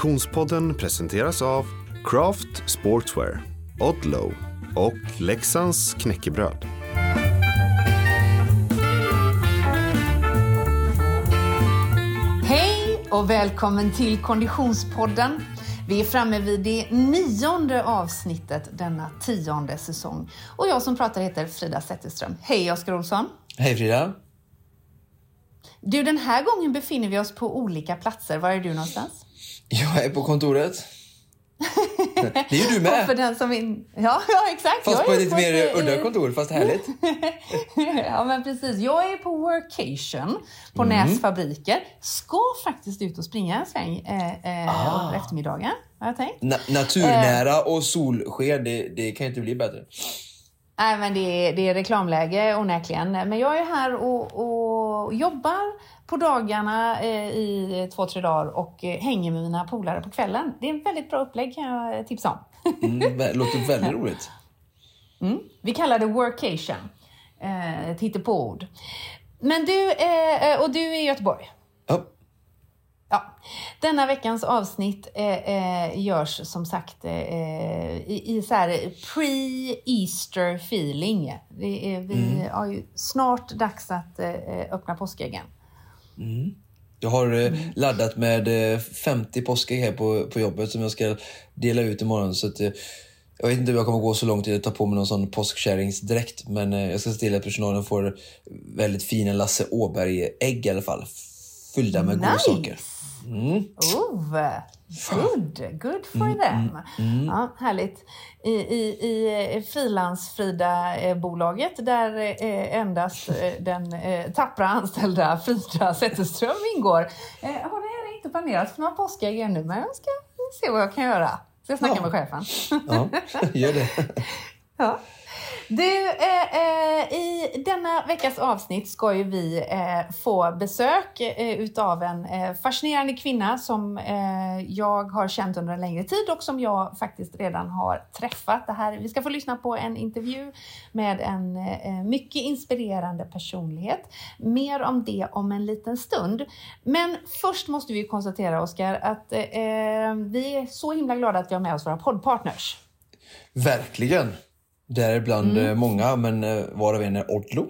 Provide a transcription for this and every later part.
Konditionspodden presenteras av Craft Sportswear, Odlow och Leksands knäckebröd. Hej och välkommen till Konditionspodden. Vi är framme vid det nionde avsnittet denna tionde säsong. Och jag som pratar heter Frida Zetterström. Hej Oskar Olsson! Hej Frida! Du, den här gången befinner vi oss på olika platser. Var är du någonstans? Jag är på kontoret. Det är ju du med! för den som in... ja, ja, exakt. Fast Jag på ett lite mer udda eh, kontor, fast härligt. ja, men precis. Jag är på workation på Mm. Näs fabriker. Ska faktiskt ut och springa en sväng eh, eh, Ah. eftermiddagen, har jag tänkt. Na naturnära och solsken, det, det kan ju inte bli bättre. Nej, men det är, det är reklamläge onekligen. Men jag är här och, och jobbar på dagarna eh, i två, tre dagar och eh, hänger med mina polare på kvällen. Det är en väldigt bra upplägg kan jag tipsa om. Mm, det låter väldigt roligt. Mm. Vi kallar det workation. Eh, ett hittepåord. Men du, och du är i Göteborg. Ja, denna veckans avsnitt eh, eh, görs som sagt eh, i, i så här pre-Easter feeling. Är, vi har ju snart dags att eh, öppna påskäggen. jag har eh, laddat med eh, 50 påskägg här på, på jobbet som jag ska dela ut imorgon. Så att, eh, jag vet inte om jag kommer gå så långt till att ta på mig någon sån påskkärringsdräkt. Men eh, jag ska se till att personalen får väldigt fina Lasse Åberg-ägg i alla fall. Fyllda med goda saker. Mm. Oh, good, good for them. Ja, härligt. I, i, i frilansfrida-bolaget där eh, endast eh, den eh, tappra anställda Frida Zetterström ingår eh, har det här inte planerat för några påskägg ännu men jag ska se vad jag kan göra. Ska snacka Ja. med chefen. Ja, gör det. Ja. Du, eh, eh, i denna veckas avsnitt ska ju vi eh, få besök eh, utav en eh, fascinerande kvinna som eh, jag har känt under en längre tid och som jag faktiskt redan har träffat. Det här, vi ska få lyssna på en intervju med en eh, mycket inspirerande personlighet. Mer om det om en liten stund. Men först måste vi konstatera, Oskar, att eh, eh, vi är så himla glada att vi har med oss våra poddpartners. Verkligen. Däribland mm. många, men eh, var och en är Odlo.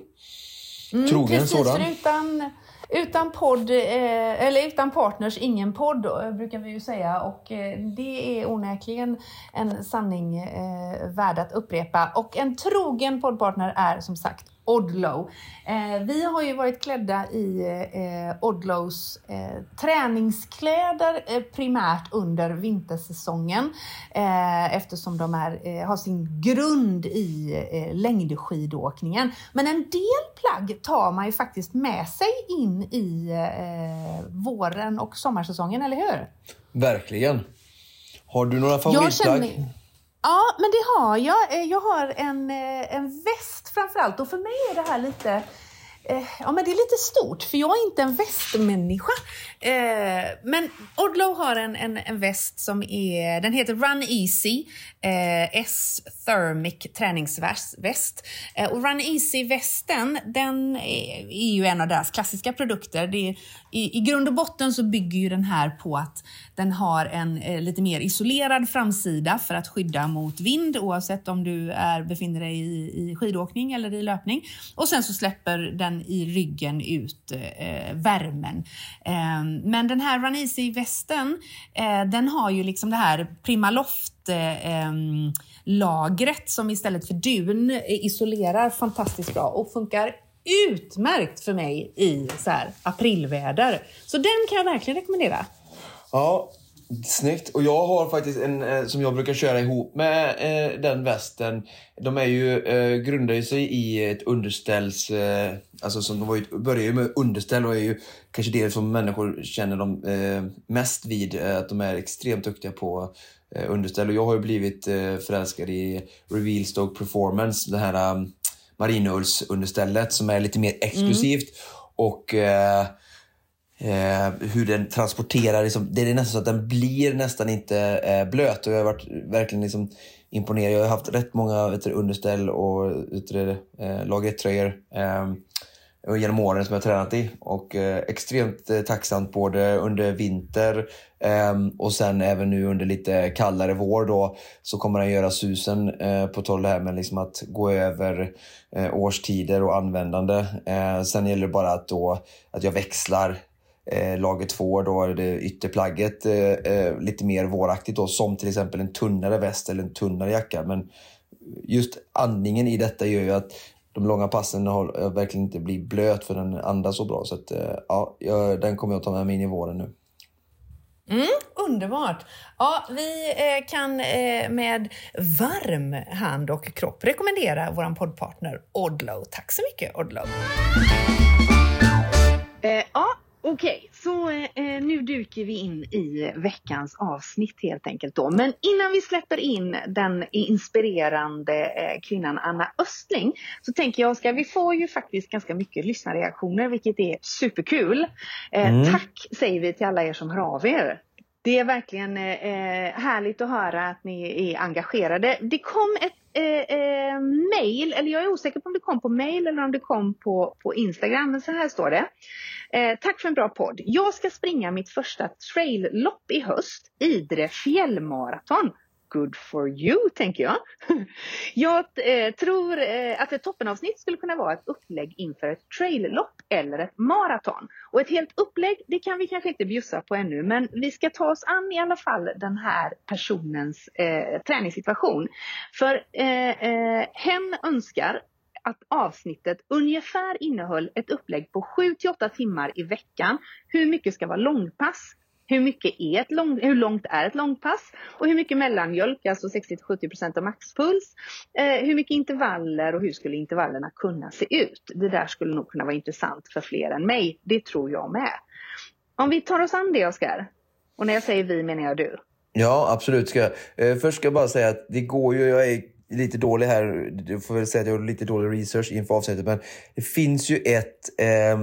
Mm, Trogen precis, sådan. utan, utan podd, eh, eller utan partners, ingen podd eh, brukar vi ju säga. Och eh, det är onekligen en sanning eh, värd att upprepa. Och en trogen poddpartner är som sagt Odlow. Eh, vi har ju varit klädda i eh, Odlows eh, träningskläder eh, primärt under vintersäsongen eh, eftersom de är, eh, har sin grund i eh, längdskidåkningen. Men en del plagg tar man ju faktiskt med sig in i våren och sommarsäsongen, eller hur? Verkligen. Har du några favoritplagg? Ja, men det har jag. Eh, jag har en, eh, en väst framförallt och för mig är det här lite Eh, ja, men det är lite stort, för jag är inte en västmänniska. Eh, men Odlow har en, en, en väst som är, den heter Run Easy eh, S-Thermic träningsväst. Eh, och Run Easy-västen, den är, är ju en av deras klassiska produkter. Det är, i, I grund och botten så bygger ju den här på att den har en eh, lite mer isolerad framsida för att skydda mot vind oavsett om du är, befinner dig i, i skidåkning eller i löpning. Och sen så släpper den i ryggen ut eh, värmen. Eh, men den här Run Easy-västen, eh, den har ju liksom det här Primaloft eh, ehm, lagret som istället för dun isolerar fantastiskt bra och funkar utmärkt för mig i så här aprilväder. Så den kan jag verkligen rekommendera. Ja, snyggt. Och jag har faktiskt en eh, som jag brukar köra ihop med eh, den västen. De är ju, eh, grundar ju sig i ett underställs... Eh, alltså som de var ju, börjar ju med underställ och är ju kanske det som människor känner dem eh, mest vid. Eh, att de är extremt duktiga på eh, underställ. Och jag har ju blivit eh, förälskad i Reveal Stoke Performance. Det här um, marinullsunderstället som är lite mer exklusivt. Och eh, hur den transporterar. Liksom, det är nästan så att den blir nästan inte eh, blöt. Och jag har varit verkligen liksom, imponerad. Jag har haft rätt många vet du, underställ och vet du, eh, lag 1-tröjor. Eh, genom åren som jag tränat i. Och eh, extremt eh, tacksamt både under vinter eh, och sen även nu under lite kallare vår då så kommer den göra susen eh, på tal här med liksom att gå över eh, årstider och användande. Eh, sen gäller det bara att, då, att jag växlar eh, lager två, då är det ytterplagget eh, lite mer våraktigt då, som till exempel en tunnare väst eller en tunnare jacka. Men just andningen i detta gör ju att de långa passen har verkligen inte blivit blöt för den andas så bra. Så att, eh, ja, den kommer jag ta med mig in i våren nu. Mm, underbart! Ja, vi eh, kan eh, med varm hand och kropp rekommendera vår poddpartner Odlow. Tack så mycket Odlow! Eh, ja, Okej, så eh, nu dyker vi in i veckans avsnitt helt enkelt då. Men innan vi släpper in den inspirerande eh, kvinnan Anna Östling så tänker jag, Oskar, vi får ju faktiskt ganska mycket lyssnarreaktioner vilket är superkul. Eh, mm. Tack säger vi till alla er som hör av er. Det är verkligen eh, härligt att höra att ni är engagerade. Det kom ett eh, eh, mail, eller jag är osäker på om det kom på mail eller om det kom på, på Instagram, men så här står det. Eh, tack för en bra podd. Jag ska springa mitt första traillopp i höst, Idre fjällmaraton. Good for you, tänker jag. Jag eh, tror eh, att ett toppenavsnitt skulle kunna vara ett upplägg inför ett traillopp eller ett maraton. Och ett helt upplägg, det kan vi kanske inte bjussa på ännu, men vi ska ta oss an i alla fall den här personens eh, träningssituation. För eh, eh, hen önskar att avsnittet ungefär innehöll ett upplägg på 7 till 8 timmar i veckan. Hur mycket ska vara långpass? Hur, mycket är ett lång, hur långt är ett långpass? Och hur mycket mellanmjölk, alltså 60-70% av maxpuls? Eh, hur mycket intervaller och hur skulle intervallerna kunna se ut? Det där skulle nog kunna vara intressant för fler än mig. Det tror jag med. Om vi tar oss an det, Oskar. Och när jag säger vi menar jag du. Ja, absolut. Ska jag. Eh, först ska jag bara säga att det går ju, jag är lite dålig här. Jag får väl säga att jag gjorde lite dålig research inför avsnittet. Men det finns ju ett eh,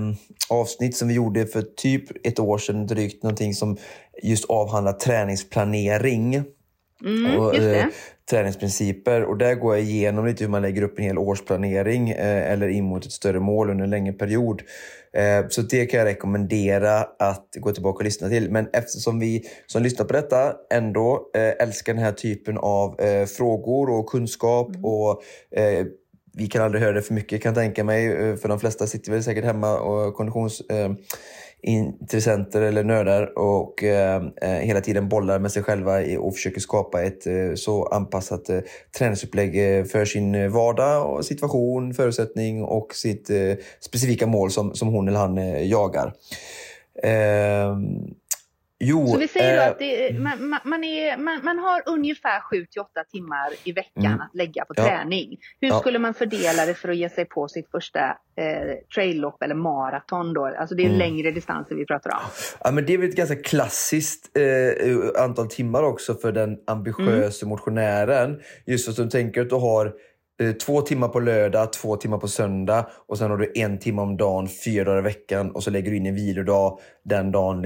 avsnitt som vi gjorde för typ ett år sedan drygt. Någonting som just avhandlar träningsplanering. Mm, och, eh, träningsprinciper. Och där går jag igenom lite hur man lägger upp en hel årsplanering eh, eller in mot ett större mål under en längre period. Eh, så det kan jag rekommendera att gå tillbaka och lyssna till. Men eftersom vi som lyssnar på detta ändå eh, älskar den här typen av eh, frågor och kunskap mm. och vi kan aldrig höra det för mycket kan jag tänka mig. För de flesta sitter väl säkert hemma och konditions intressenter eller nördar och eh, eh, hela tiden bollar med sig själva och försöker skapa ett eh, så anpassat eh, träningsupplägg eh, för sin eh, vardag och situation, förutsättning och sitt eh, specifika mål som, som hon eller han jagar. Ehm, Jo, så vi säger eh, att det, man, man, är, man, man, har ungefär 7 till 8 timmar i veckan mm, att lägga på ja, träning. Hur ja. skulle man fördela det för att ge sig på sitt första eh, traillopp eller maraton då? Alltså det är mm. längre distanser vi pratar om. Ja, men det är väl ett ganska klassiskt eh, antal timmar också för den ambitiösa mm. motionären. Just att du tänker att du har två timmar på lördag, två timmar på söndag och sen har du en timme om dagen, fyra dagar i veckan och så lägger du in en vilodag den dagen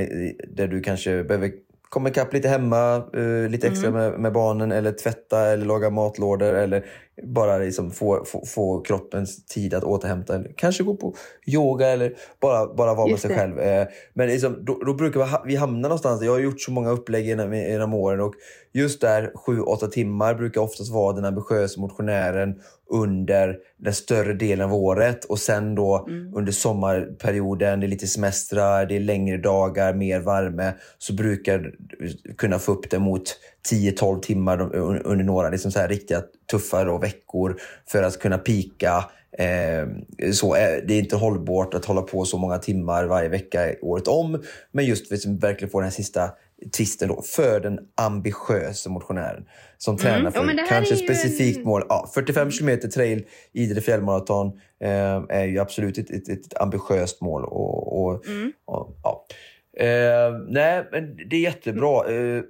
där du kanske behöver komma ikapp lite hemma, uh, lite extra mm. med, med, barnen eller tvätta eller laga matlådor eller bara liksom få, få, få, kroppens tid att återhämta. Eller kanske gå på yoga eller bara, bara vara Just med sig det. själv. Uh, men liksom, då, då, brukar vi hamna någonstans. Jag har gjort så många upplägg genom, genom åren och just där 7-8 timmar brukar oftast vara den ambitiösa motionären under den större delen av året och sen då mm. under sommarperioden, det är lite semestrar, det är längre dagar, mer värme, så brukar kunna få upp det mot 10-12 timmar under några liksom så här riktiga tuffa då, veckor för att kunna pika. Eh, så är, det är inte hållbart att hålla på så många timmar varje vecka året om, men just för att verkligen få den här sista twisten då, för den ambitiösa motionären som mm. tränar för ja, kanske specifikt en... mål. Ja, 45 kilometer trail, Idre fjällmaraton eh, är ju absolut ett, ett, ett ambitiöst mål. Och, och, mm. och ja. eh, nej, men det är jättebra. Eh,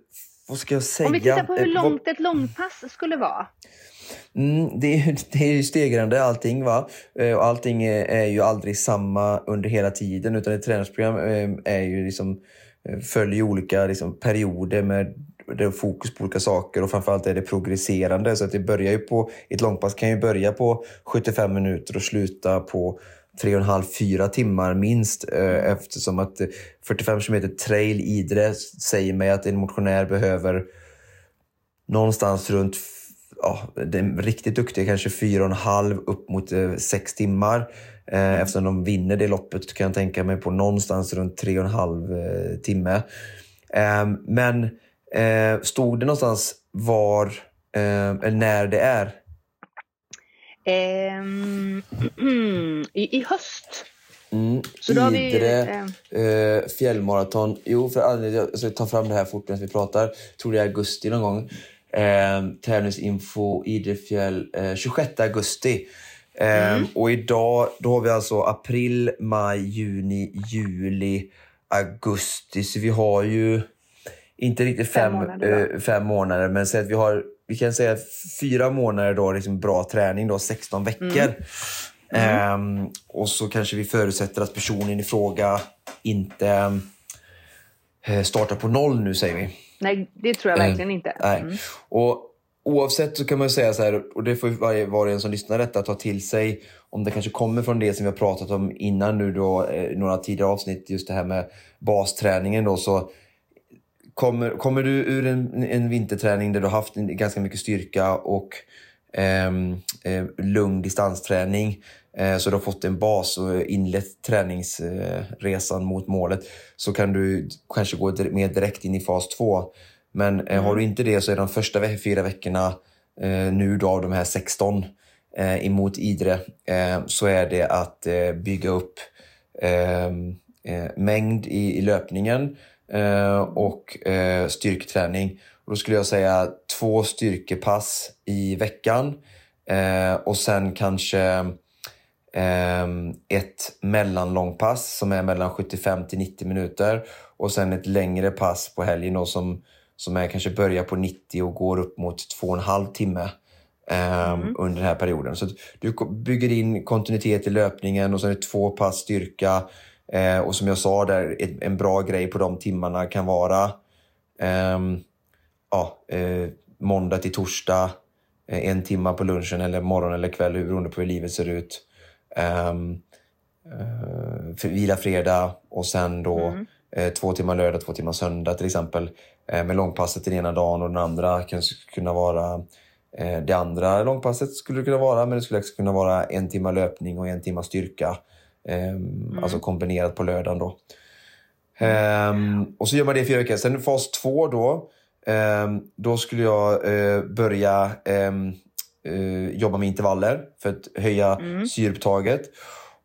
vad ska jag säga? Om vi tittar på hur eh, långt ett långpass skulle vara. Mm, det, är, det är ju stegrande allting. Va? Eh, och allting är, är, ju aldrig samma under hela tiden utan ett träningsprogram eh, är ju liksom följer olika liksom, perioder med det fokus på olika saker och framförallt är det progresserande. Så att det börjar ju på, ett långpass kan ju börja på 75 minuter och sluta på tre och en halv, fyra timmar minst. Eh, eftersom att eh, 45 km trail Idre säger mig att en motionär behöver någonstans runt ja, den riktigt duktiga kanske fyra och en halv upp mot eh, sex timmar. Eh, eftersom de vinner det loppet kan jag tänka mig på någonstans runt tre och en halv eh, timme. Eh, men eh, stod det någonstans var, eh, när det är? Ehm, i, I höst. Mm, Så har vi, Idre, eh, fjällmaraton. Jo, för anledningen, jag ska ta fram det här fort medan vi pratar. tror det är augusti någon gång. Eh, tävlingsinfo Idre fjäll eh, 26 augusti. Eh, Mm. Och idag då har vi alltså april, maj, juni, juli, augusti. Så vi har ju inte riktigt Fem fem, månader eh, fem månader, men säg att vi har vi kan säga fyra månader då, liksom bra träning, då, 16 veckor. Ehm, och så kanske vi förutsätter att personen i fråga inte eh, startar på noll nu, säger vi. Nej, det tror jag Eh, verkligen inte. Nej. Mm. Och oavsett så kan man säga så här, och det får varje var och en som lyssnar detta ta till sig, om det kanske kommer från det som vi har pratat om innan nu då, eh, några tidigare avsnitt, just det här med basträningen då, så kommer, kommer du ur en, en vinterträning där du har haft ganska mycket styrka och ehm, eh, lugn distansträning, eh, så du har fått en bas och inlett träningsresan mot målet, så kan du kanske gå mer direkt in i fas 2. Men eh, har du inte det så är de första fyra veckorna eh, nu då av de här 16 eh, emot Idre så är det att bygga upp eh, eh, mängd i, löpningen och eh, styrketräning. Och då skulle jag säga två styrkepass i veckan eh, och sen kanske ett mellanlångpass som är mellan 75 till 90 minuter och sen ett längre pass på helgen då som, som är kanske börjar på 90 och går upp mot två och en halv timme ehm, under den här perioden. Så du bygger in kontinuitet i löpningen och sen är det två pass styrka eh, och som jag sa där, ett, en bra grej på de timmarna kan vara ehm, ja, eh, måndag till torsdag, eh, en timma på lunchen eller morgon eller kväll beroende på hur livet ser ut. Um, för vila fredag och sen då eh, två timmar lördag, två timmar söndag till exempel. Eh, med långpasset den ena dagen och den andra kan kunna vara eh, det andra långpasset skulle det kunna vara, men det skulle också kunna vara en timme löpning och en timme styrka. Ehm, Alltså kombinerat på lördagen då. Ehm, och så gör man det i fyra veckor. Sen fas två då, ehm, då skulle jag eh, börja eh, jobba med intervaller för att höja syreupptaget.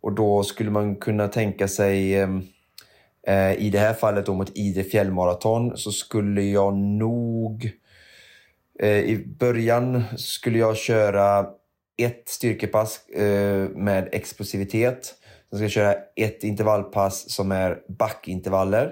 Och då skulle man kunna tänka sig eh, i det här fallet då mot Idre fjällmaraton så skulle jag nog eh, i början skulle jag köra ett styrkepass eh, med explosivitet. Sen ska jag köra ett intervallpass som är backintervaller.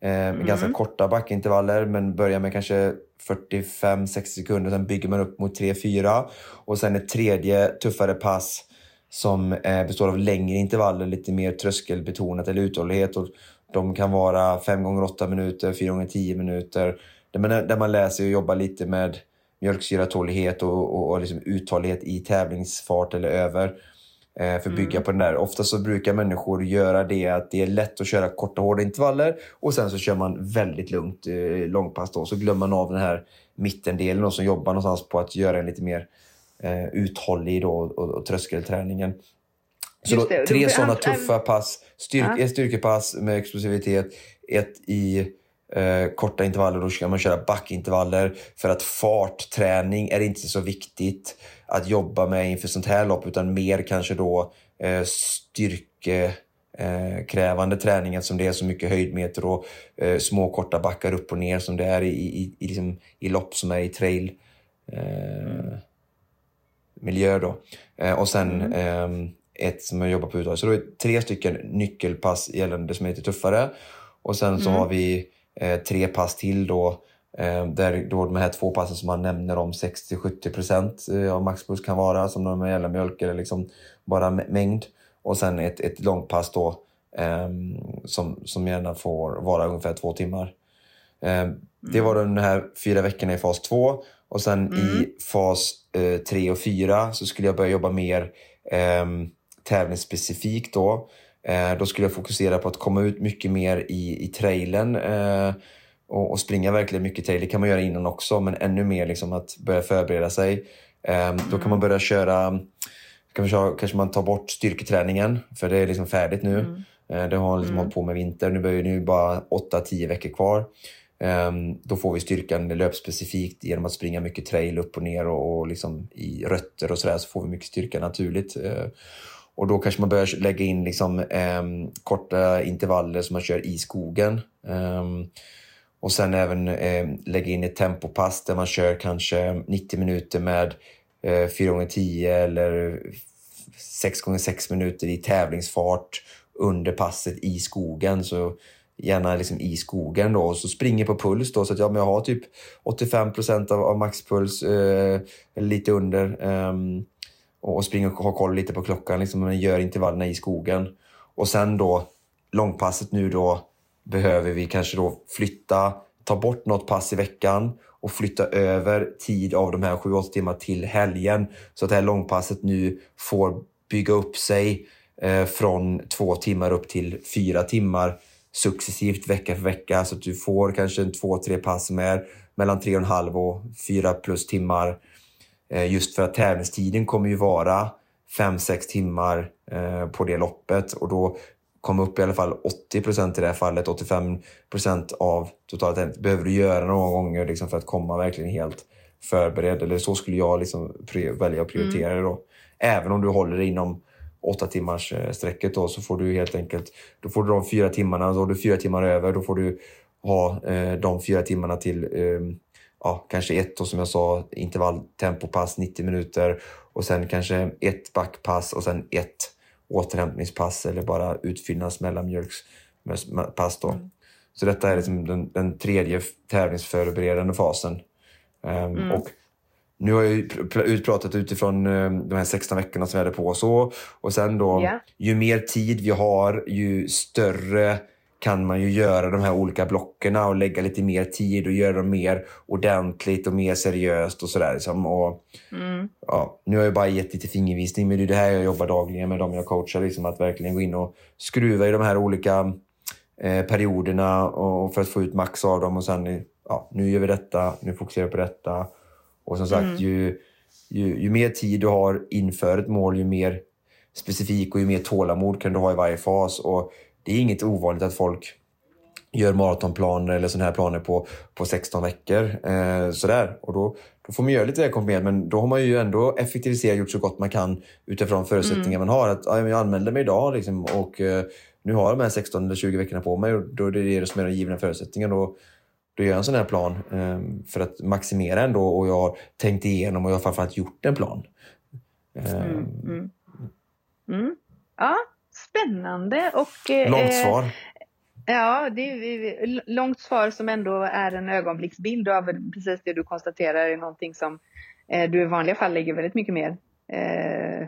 Eh, med Ganska korta backintervaller men börjar med kanske 45-60 sekunder. Sen bygger man upp mot 3-4. Och sen ett tredje tuffare pass som eh, består av längre intervaller, lite mer tröskelbetonat eller uthållighet. Och de kan vara 5 gånger 8 minuter, 4 gånger 10 minuter. Där man, där man lär sig att jobba lite med mjölksyratålighet och, och, och liksom uthållighet i tävlingsfart eller över. Eh, för att bygga på den där. Ofta så brukar människor göra det att det är lätt att köra korta hårda intervaller och sen så kör man väldigt lugnt eh, långpass då. Så glömmer man av den här mittendelen då, som jobbar någonstans på att göra en lite mer eh, uthållig då, och, och tröskelträningen. Så då, tre sådana tuffa pass. Styrk, Ja. Ett styrkepass med explosivitet, ett i eh, korta intervaller. Då ska man köra backintervaller. För att fartträning är inte så viktigt att jobba med inför sånt här lopp utan mer kanske då eh, styrke eh, krävande träning eftersom det är så mycket höjdmeter och eh, små korta backar upp och ner som det är i, i, i, liksom, i lopp som är i trail eh, miljö då. Eh, och sen ehm, ett som jag jobbar på uthållighet. Så då är det tre stycken nyckelpass gällande det som är lite tuffare. Och sen så har vi eh, tre pass till då. Eh, där då de här två passen som man nämner om 60-70% eh, av maxpuls kan vara som de gäller mjölk eller liksom bara mä- mängd. Och sen ett, ett långpass då ehm, som, som gärna får vara ungefär två timmar. Eh, Det var de här fyra veckorna i fas 2. Och sen i fas 3 och 4 så skulle jag börja jobba mer ehm, tävlingsspecifikt då. Eh, då skulle jag fokusera på att komma ut mycket mer i, i trailern eh, och, och, springa verkligen mycket trail. Det kan man göra innan också, men ännu mer liksom att börja förbereda sig. Eh, då kan man börja köra, kan man kanske man tar bort styrketräningen, för det är liksom färdigt nu. Mm. Eh, det har liksom mm. hållit på med vinter. Nu börjar det bara 8-10 veckor kvar. Um, då får vi styrkan löpspecifikt genom att springa mycket trail upp och ner och, och liksom i rötter och sådär så får vi mycket styrka naturligt. Uh, och då kanske man börjar lägga in liksom, um, korta intervaller som man kör i skogen. Och sen även eh, lägga in ett tempopass där man kör kanske 90 minuter med eh, 4x10 eller 6x6 minuter i tävlingsfart under passet i skogen. Så gärna liksom i skogen då och så springer på puls då så att ja, men jag har typ 85 procent av, av maxpuls, eh, lite under. eh, och springer och har koll lite på klockan, liksom, men gör intervallerna i skogen. Och sen då långpasset nu då behöver vi kanske då flytta, ta bort något pass i veckan och flytta över tid av de här 7-8 timmar till helgen. Så att det här långpasset nu får bygga upp sig eh, från två timmar upp till fyra timmar successivt vecka för vecka så att du får kanske en två, tre pass med mellan tre och en halv och fyra plus timmar. Eh, just för att tävlingstiden kommer ju vara fem sex timmar eh, på det loppet och då komma upp i alla fall 80 procent i det här fallet, 85 procent av totalt behöver du göra några gånger liksom för att komma verkligen helt förberedd. Eller så skulle jag liksom välja att prioritera mm. det då. Även om du håller dig inom åtta timmars eh, sträcket då så får du helt enkelt, då får du de fyra timmarna, så har du fyra timmar över, då får du ha eh, de fyra timmarna till eh, ja, kanske ett då, som jag sa, intervalltempopass 90 minuter och sen kanske ett backpass och sen ett återhämtningspass eller bara utfyllnads mellanmjölkspass då. Mm. Så detta är liksom den, den tredje tävlingsförberedande fasen. Um, mm. Och nu har jag utpratat utifrån eh, de här 16 veckorna som vi hade på oss. Och, och sen då, yeah. ju mer tid vi har, ju större kan man ju göra de här olika blockerna och lägga lite mer tid och göra dem mer ordentligt och mer seriöst och sådär. Liksom. Och, mm. ja, nu har jag bara gett lite fingervisning, men det är det här jag jobbar dagligen med dem jag coachar. Liksom, att verkligen gå in och skruva i de här olika eh, perioderna och för att få ut max av dem. Och sen, ja, nu gör vi detta, nu fokuserar vi på detta. Och som sagt, mm. ju, ju, ju, mer tid du har inför ett mål, ju mer specifik och ju mer tålamod kan du ha i varje fas. Och det är inget ovanligt att folk gör maratonplaner eller sådana här planer på, på 16 veckor. Eh, sådär. Och då, då får man göra lite det komprimerat, men då har man ju ändå effektiviserat gjort så gott man kan utifrån förutsättningar mm. man har. Att, ja, jag anmälde mig idag liksom, och eh, nu har jag de här 16 eller 20 veckorna på mig och då är det det som är den givna förutsättningen. Då, då gör jag en sån här plan eh, för att maximera ändå och jag har tänkt igenom och jag har framförallt gjort en plan. Eh, mm, mm. Mm. Ja, spännande och... Eh, långt svar. Ja, det är långt svar som ändå är en ögonblicksbild av precis det du konstaterar är någonting som eh, du i vanliga fall lägger väldigt mycket mer eh,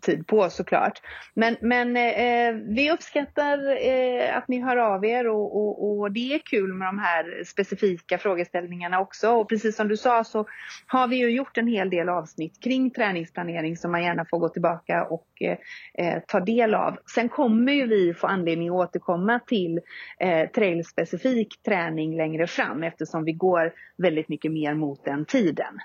tid på såklart. Men, men eh, vi uppskattar eh, att ni hör av er och, och, och, det är kul med de här specifika frågeställningarna också. Och precis som du sa så har vi ju gjort en hel del avsnitt kring träningsplanering som man gärna får gå tillbaka och eh, eh ta del av. Sen kommer ju vi få anledning att återkomma till eh, trailspecifik träning längre fram eftersom vi går väldigt mycket mer mot den tiden.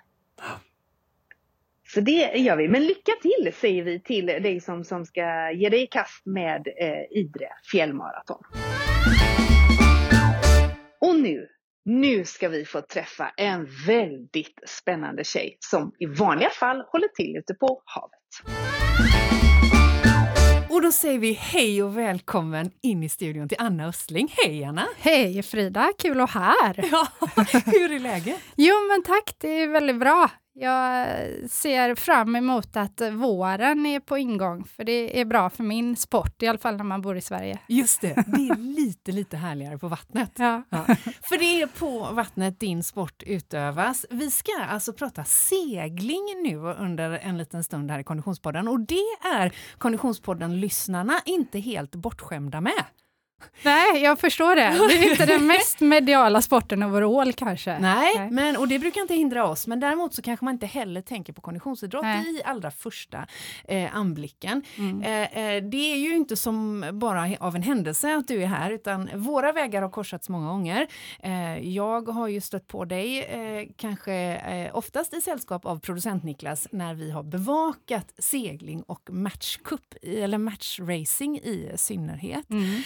Så det gör vi. Men lycka till säger vi till dig som, som ska ge dig i kast med eh, Idre fjällmaraton. Och nu, nu ska vi få träffa en väldigt spännande tjej som i vanliga fall håller till ute på havet. Och då säger vi hej och välkommen in i studion till Anna Östling. Hej Anna! Hej Frida, kul att vara här! Ja, hur är läget? jo men tack, det är väldigt bra. Jag ser fram emot att våren är på ingång, för det är bra för min sport, i alla fall när man bor i Sverige. Just det, det är lite, lite härligare på vattnet. Ja. ja. För det är på vattnet din sport utövas. Vi ska alltså prata segling nu under en liten stund här i Konditionspodden och det är Konditionspodden-lyssnarna inte helt bortskämda med. Nej, jag förstår det. Det är inte den mest mediala sporten overall kanske. Nej, Nej. Men, och det brukar inte hindra oss. Men däremot så kanske man inte heller tänker på konditionsidrott Nej. i allra första eh, anblicken. Mm. Eh, eh, det är ju inte som bara av en händelse att du är här, utan våra vägar har korsats många gånger. Eh, jag har ju stött på dig, eh, kanske eh, oftast i sällskap av producent Niklas, när vi har bevakat segling och matchcup, eller matchracing i synnerhet. Mm.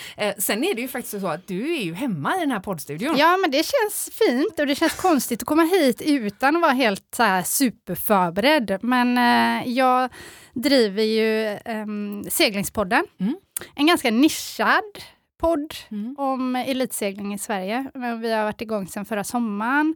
Eh, sen är det ju faktiskt så att du är ju hemma i den här poddstudion. Ja, men det känns fint och det känns konstigt att komma hit utan att vara helt så här, superförberedd. Men eh, jag driver ju ehm, Seglingspodden. Mm. En ganska nischad podd Mm. om elitsegling i Sverige. Vi har varit igång sedan förra sommaren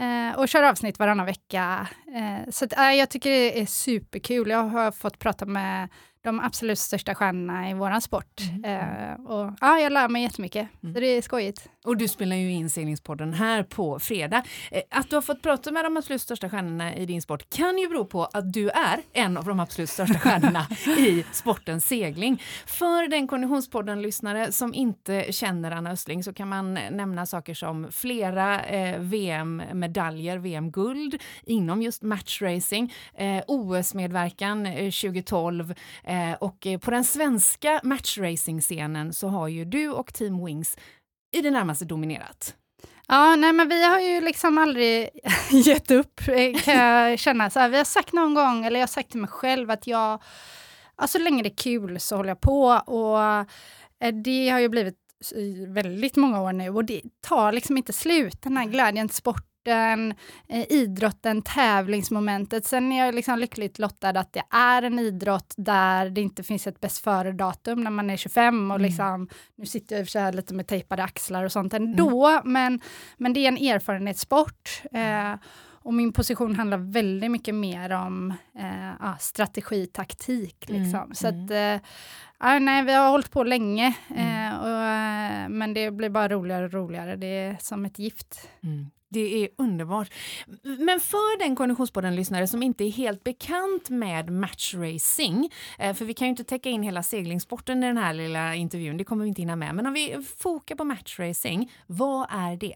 eh, och kör avsnitt varannan vecka. Eh, så att, eh, jag tycker det är superkul. Jag har fått prata med de absolut största stjärnorna i våran sport. Eh, och, ja, jag lär mig jättemycket, så det är skojigt. Och du spelar ju in seglingspodden här på fredag. Eh, Att du har fått prata med de absolut största stjärnorna i din sport kan ju bero på att du är en av de absolut största stjärnorna i sporten segling. För den Konditionspodden-lyssnare som inte känner Anna Östling så kan man nämna saker som flera eh, VM-medaljer, VM-guld inom just matchracing, eh, OS-medverkan eh, 2012 eh, och eh, på den svenska matchracing-scenen så har ju du och Team Wings i det närmaste dominerat. Ja, nej men vi har ju liksom aldrig gett upp eh, kan jag känna. Så här, vi har sagt någon gång, eller jag har sagt till mig själv att jag, ja, så länge det är kul så håller jag på. Och det har ju blivit väldigt många år nu och det tar liksom inte slut, den här glädjen till sporten, eh, idrotten, tävlingsmomentet. Sen är jag liksom lyckligt lottad att det är en idrott där det inte finns ett bäst före-datum när man är 25 och liksom, nu sitter jag i och för sig lite med tejpade axlar och sånt ändå, men, men det är en erfarenhetssport. Eh, och min position handlar väldigt mycket mer om eh, strategi, taktik. Liksom. Så att, eh, nej, vi har hållit på länge, eh, och, eh, men det blir bara roligare och roligare. Det är som ett gift. Det är underbart. Men för den Konditionspodden-lyssnare som inte är helt bekant med matchracing, eh, för vi kan ju inte täcka in hela seglingssporten i den här lilla intervjun, det kommer vi inte hinna med, men om vi fokar på matchracing, vad är det?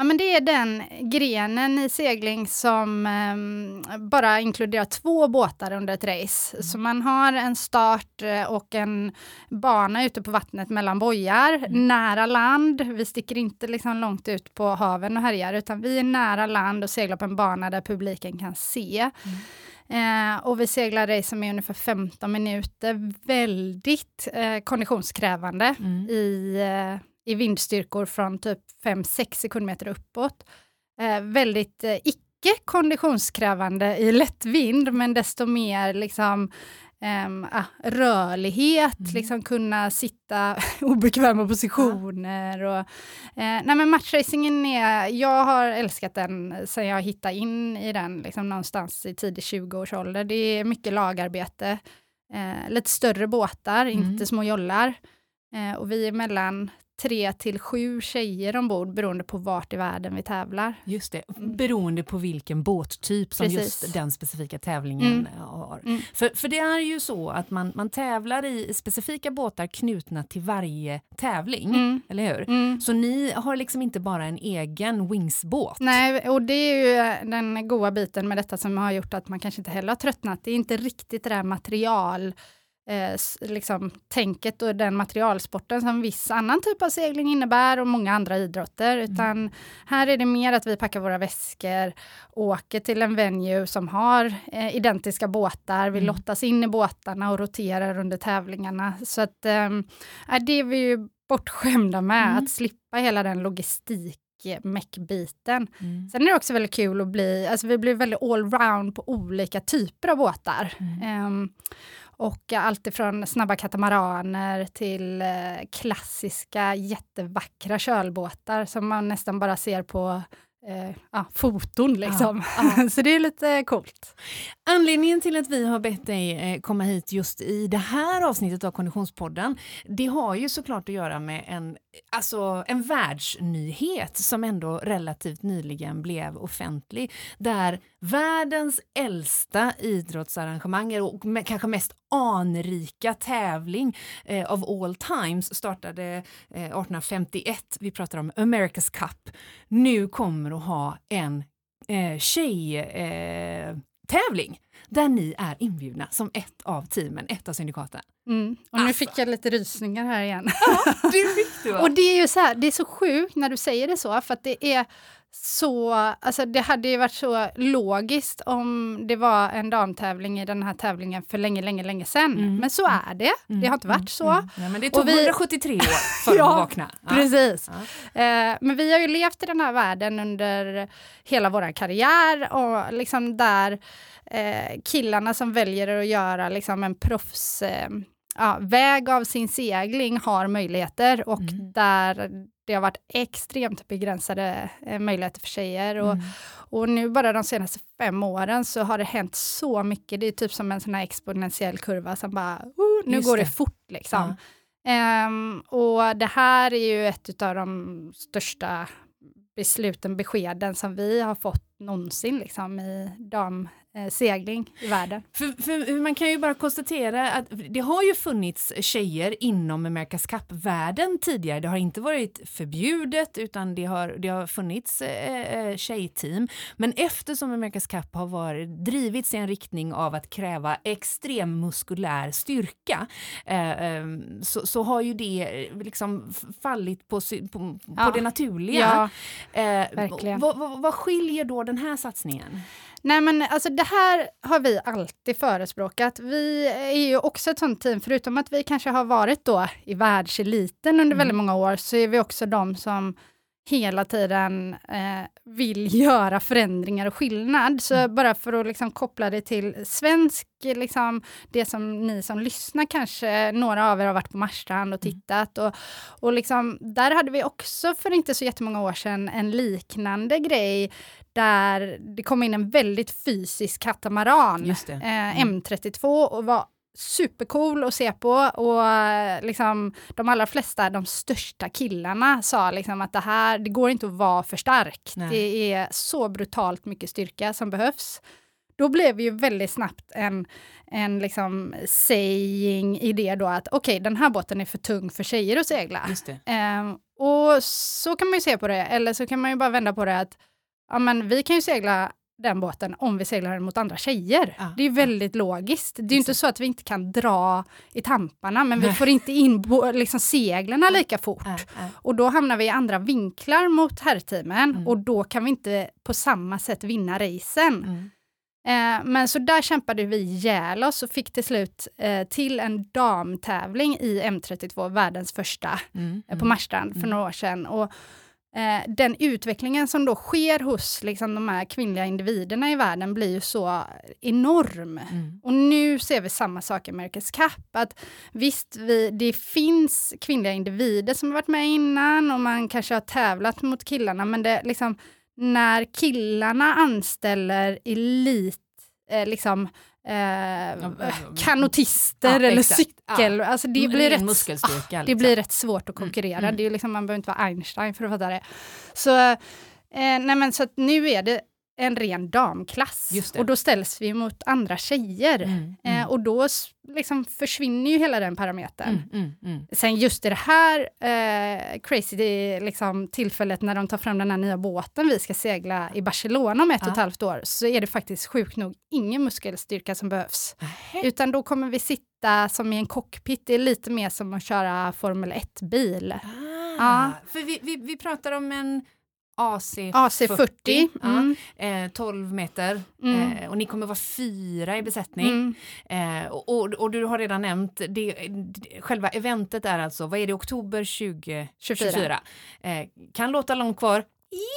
Ja, men det är den grenen i segling som ehm, bara inkluderar två båtar under ett race. Så man har en start eh, och en bana ute på vattnet mellan bojar, nära land. Vi sticker inte liksom långt ut på haven och härjar, utan vi är nära land och seglar på en bana där publiken kan se. Eh, och vi seglar race som är ungefär 15 minuter, väldigt eh, konditionskrävande i, eh, i vindstyrkor från typ 5-6 sekundmeter uppåt. Eh, väldigt eh, icke konditionskrävande i lätt vind, men desto mer liksom ah, rörlighet, liksom kunna sitta obekväma positioner. Och, eh, nej men matchracingen är, jag har älskat den sen jag hittade in i den liksom någonstans i tidig 20-årsålder. Det är mycket lagarbete, eh, lite större båtar, inte små jollar. Eh, och vi är mellan tre till sju tjejer ombord beroende på vart i världen vi tävlar. Just det, beroende på vilken båttyp som Precis. just den specifika tävlingen Mm. har. Mm. För, för det är ju så att man, man tävlar i specifika båtar knutna till varje tävling, Mm. eller hur? Mm. Så ni har liksom inte bara en egen Wingsbåt? Nej, och det är ju eh, den goda biten med detta som har gjort att man kanske inte heller har tröttnat. Det är inte riktigt det där material eh, liksom, tänket och den materialsporten som viss annan typ av segling innebär och många andra idrotter. Utan här är det mer att vi packar våra väskor, åker till en venue som har eh, identiska båtar, vi lottas in i båtarna och roterar under tävlingarna. Så att ja, det är vi ju bortskämda med, att slippa hela den logistik meckbiten. Sen är det också väldigt kul att bli, alltså vi blir väldigt allround på olika typer av båtar. Ehm, och allt ifrån snabba katamaraner till eh, klassiska jättevackra kölbåtar som man nästan bara ser på eh, ja, foton. Liksom. Så det är lite coolt. Anledningen till att vi har bett dig eh, komma hit just i det här avsnittet av Konditionspodden, det har ju såklart att göra med en, alltså en världsnyhet som ändå relativt nyligen blev offentlig, där världens äldsta idrottsarrangemang och kanske mest anrika tävling eh, of all times startade eh, 1851. Vi pratar om America's Cup. Nu kommer att ha en eh, tjej eh, tävling där ni är inbjudna som ett av teamen, ett av syndikaten. Mm. Och nu alltså. fick jag lite rysningar här igen. Ja, det fick du, och det är ju så här, det är så sjukt när du säger det så, för att det är så, alltså det hade ju varit så logiskt om det var en damtävling i den här tävlingen för länge, länge, länge sedan. Mm. Men så är det. Mm. Det har inte varit så. Mm. Ja, men det tog vi, 173 år för ja, att vakna. Ja. Precis. Ja. Eh, men vi har ju levt i den här världen under hela vår karriär och liksom där eh, killarna som väljer att göra liksom en proffs eh, ja, väg av sin segling har möjligheter och mm. där det har varit extremt begränsade eh, möjligheter för tjejer. Och, mm. och nu bara de senaste fem åren så har det hänt så mycket. Det är typ som en sån här exponentiell kurva som bara, uh, nu Just går det, det fort liksom. Ja. Um, och det här är ju ett av de största besluten, beskeden som vi har fått någonsin liksom, i dam, eh, segling i världen. För, för, man kan ju bara konstatera att det har ju funnits tjejer inom America's Cup-världen tidigare. Det har inte varit förbjudet utan det har, det har funnits eh, eh tjejteam. Men eftersom America's Cup har varit, drivits i en riktning av att kräva extrem muskulär styrka eh, eh, så, så, har ju det liksom fallit på, på, ja. på det naturliga. Ja, verkligen. Vad, vad, vad skiljer då den här satsningen? Nej men alltså det här har vi alltid förespråkat. Vi är ju också ett sånt team, förutom att vi kanske har varit då i världseliten under mm. väldigt många år, så är vi också de som hela tiden eh, vill göra förändringar och skillnad. Så mm. bara för att liksom koppla det till svensk, liksom, det som ni som lyssnar kanske, några av er har varit på Marstrand och mm. tittat. Och, och liksom, där hade vi också för inte så jättemånga år sedan en liknande grej där det kom in en väldigt fysisk katamaran, eh, mm. M32, och var supercool att se på och liksom de allra flesta, de största killarna sa liksom att det här, det går inte att vara för stark. Nej. Det är så brutalt mycket styrka som behövs. Då blev det ju väldigt snabbt en, en liksom saying i det då att okej, okay, den här båten är för tung för tjejer att segla. Um, och så kan man ju se på det, eller så kan man ju bara vända på det att ja, men vi kan ju segla den båten om vi seglar den mot andra tjejer. Ja, det är väldigt ja. logiskt. Det är ju inte så att vi inte kan dra i tamparna, men vi får inte in liksom, seglarna lika fort. Och då hamnar vi i andra vinklar mot herrteamen mm. och då kan vi inte på samma sätt vinna racen. Mm. Eh, men så där kämpade vi ihjäl oss och fick till slut eh, till en damtävling i M32, världens första, mm. eh, på. Marstrand för mm. några år sedan. Och, eh, den utvecklingen som då sker hos liksom, de här kvinnliga individerna i världen blir ju så enorm. Mm. Och nu ser vi samma sak i America's Cup. Att visst, vi, det finns kvinnliga individer som har varit med innan och man kanske har tävlat mot killarna, men det liksom när killarna anställer elit, eh, liksom eh, kanotister ja, eller cykel. Ja. Alltså det, blir rätt, ah, det liksom. blir rätt svårt att mm, konkurrera. Mm. Det är liksom, man behöver inte vara Einstein för att fatta det. Så, eh, nej men, så nu är det en ren damklass. Och då ställs vi mot andra tjejer. Mm, mm. Eh, och då liksom försvinner ju hela den parametern. Mm, mm, mm, Sen just i det här eh, crazy liksom, tillfället när de tar fram den här nya båten vi ska segla i Barcelona om ett ja. och ett halvt år, så är det faktiskt sjukt nog ingen muskelstyrka som behövs. Aha. Utan då kommer vi sitta som i en cockpit, det är lite mer som att köra Formel 1-bil. Ah, ja. För vi, vi, vi pratar om en AC40, AC40 mm. eh, 12 meter mm. eh, och ni kommer vara fyra i besättning. Mm. Eh, och, och, du har redan nämnt, det, själva eventet är alltså, vad är det, oktober 2024? Eh, kan låta långt kvar,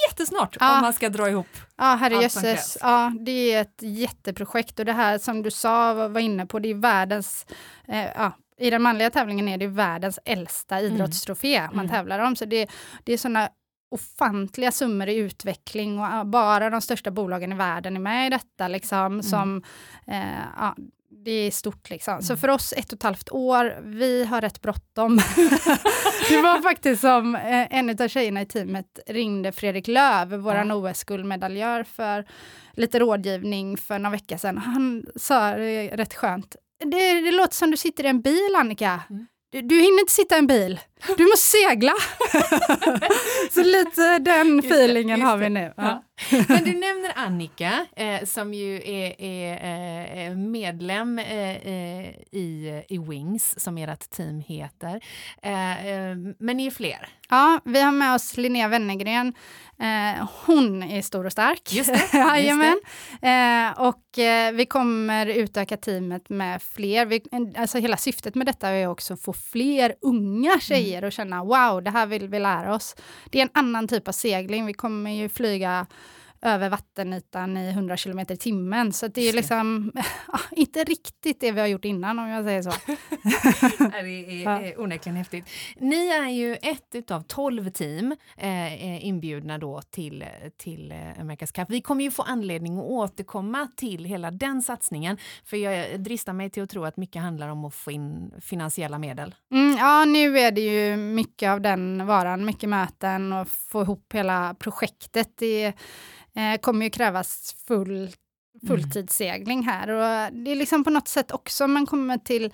jättesnart ja. om man ska dra ihop Ja, herrejösses. Ja, det är ett jätteprojekt och det här som du sa, var inne på, det är världens, eh, ja, i den manliga tävlingen är det världens äldsta mm. idrottstrofé mm. man tävlar om. Så det, det är sådana ofantliga summor i utveckling och bara de största bolagen i världen är med i detta. Liksom, Mm. som, eh, ja, det är stort liksom. Så Mm. för oss ett och ett halvt år, vi har rätt bråttom. det var faktiskt som eh, en av tjejerna i teamet ringde Fredrik Löv, våran OS-guldmedaljör, för lite rådgivning för några veckor sedan. Han sa det rätt skönt. Det, det låter som du sitter i en bil, Annika. Mm. Du, du hinner inte sitta i en bil. Du måste segla. Så lite den Just det, feelingen just har vi nu. Ja. Men du nämner Annika eh, som ju är, är eh, medlem eh, eh, i, i Wings, som ert team heter. Eh, men ni är fler. Ja, vi har med oss Linnea Wennergren. Hon är stor och stark. Just det, just Jajamän. Och vi kommer utöka teamet med fler. Vi, alltså hela syftet med detta är också att få fler unga tjejer och känna wow, det här vill vi lära oss. Det är en annan typ av segling. Vi kommer ju flyga över vattenytan i 100 km i timmen. Så det är liksom inte riktigt det vi har gjort innan om jag säger så. det är, är onekligen häftigt. Ni är ju ett av tolv team eh, eh, inbjudna då till, till eh, America's Cup. Vi kommer ju få anledning att återkomma till hela den satsningen, för jag dristar mig till att tro att mycket handlar om att få in finansiella medel. Mm, ja, nu är det ju mycket av den varan, mycket möten och få ihop hela projektet. Det eh, kommer ju krävas full, fulltidssegling här och det är liksom på något sätt också om man kommer till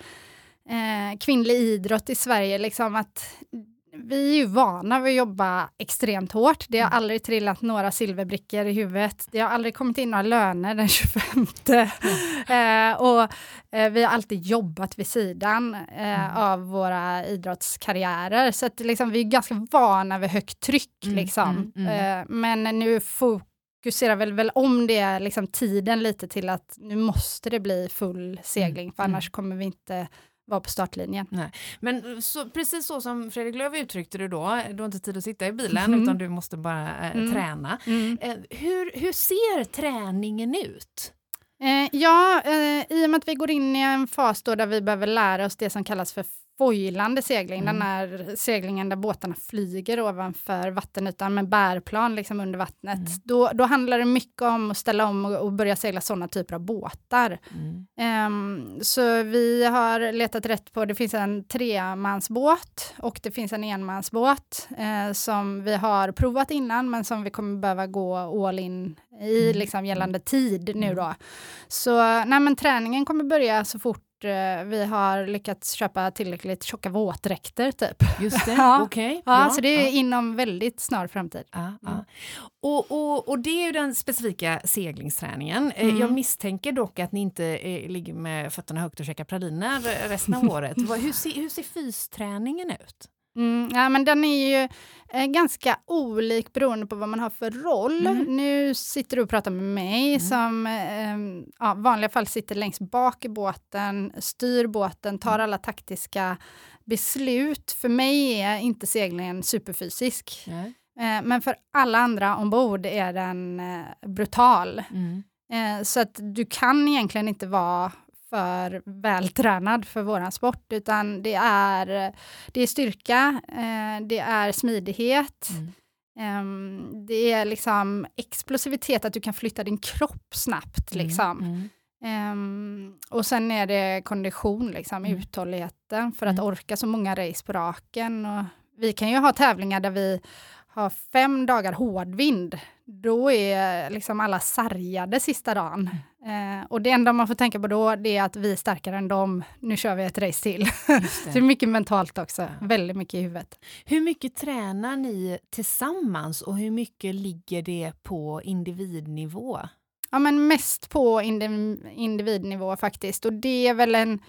eh, kvinnlig idrott i Sverige, liksom att vi är ju vana vid att jobba extremt hårt. Det har aldrig trillat några silverbrickor i huvudet. Det har aldrig kommit in några löner den 25. Eh, och eh, vi har alltid jobbat vid sidan eh, av våra idrottskarriärer. Så att liksom, vi är ganska vana vid högt tryck. Mm, liksom. mm, Eh, men nu fokuserar väl, väl om det liksom, tiden lite till att nu måste det bli full segling, för mm. annars kommer vi inte vara på startlinjen. Men så, precis så som Fredrik Lööf uttryckte det då, du har inte tid att sitta i bilen Mhm. utan du måste bara eh, Mm. träna. Mm. Eh, hur, hur ser träningen ut? Eh, ja, eh, i och med att vi går in i en fas då där vi behöver lära oss det som kallas för foilande segling, Mm. den här seglingen där båtarna flyger ovanför vattenytan med bärplan liksom under vattnet. Mm. Då, då handlar det mycket om att ställa om och, och börja segla sådana typer av båtar. Mm. Ehm, så vi har letat rätt på, det finns en tremansbåt och det finns en enmansbåt eh, som vi har provat innan men som vi kommer behöva gå all in i Mm. liksom, gällande tid nu då. Så nej, men träningen kommer börja så fort vi har lyckats köpa tillräckligt tjocka våtdräkter typ. Just det, Ja. okej. Ja, bra. så det är Ja. inom väldigt snar framtid. Ja, ja. Och, och, och det är ju den specifika seglingsträningen. Eh, Mm. Jag misstänker dock att ni inte eh, ligger med fötterna högt och käkar praliner resten av året. Hur, ser, hur ser fysträningen ut? Mm, ja, men den är ju eh, ganska olik beroende på vad man har för roll. Mm. Nu sitter du och pratar med mig som eh, ja, vanliga fall sitter längst bak i båten, styr båten, tar alla taktiska beslut. För mig är inte seglingen superfysisk. Eh, men för alla andra ombord är den eh, brutal. Mm. Eh, så att du kan egentligen inte vara för vältränad för våran sport, utan det är, det är styrka, eh, det är smidighet, Mm. ehm, det är liksom explosivitet, att du kan flytta din kropp snabbt. Liksom. Mm. Ehm, och sen är det kondition, liksom, Mm. uthålligheten för att Mm. orka så många race på raken. Och vi kan ju ha tävlingar där vi har fem dagar hårdvind. Då är liksom alla sargade sista dagen. Mm. Eh, och det enda man får tänka på då det är att vi är starkare än dem. Nu kör vi ett race till. Just Så det är det. mycket mentalt också. Väldigt mycket i huvudet. Hur mycket tränar ni tillsammans och hur mycket ligger det på individnivå? Ja, men mest på indi- individnivå faktiskt. Och det är väl en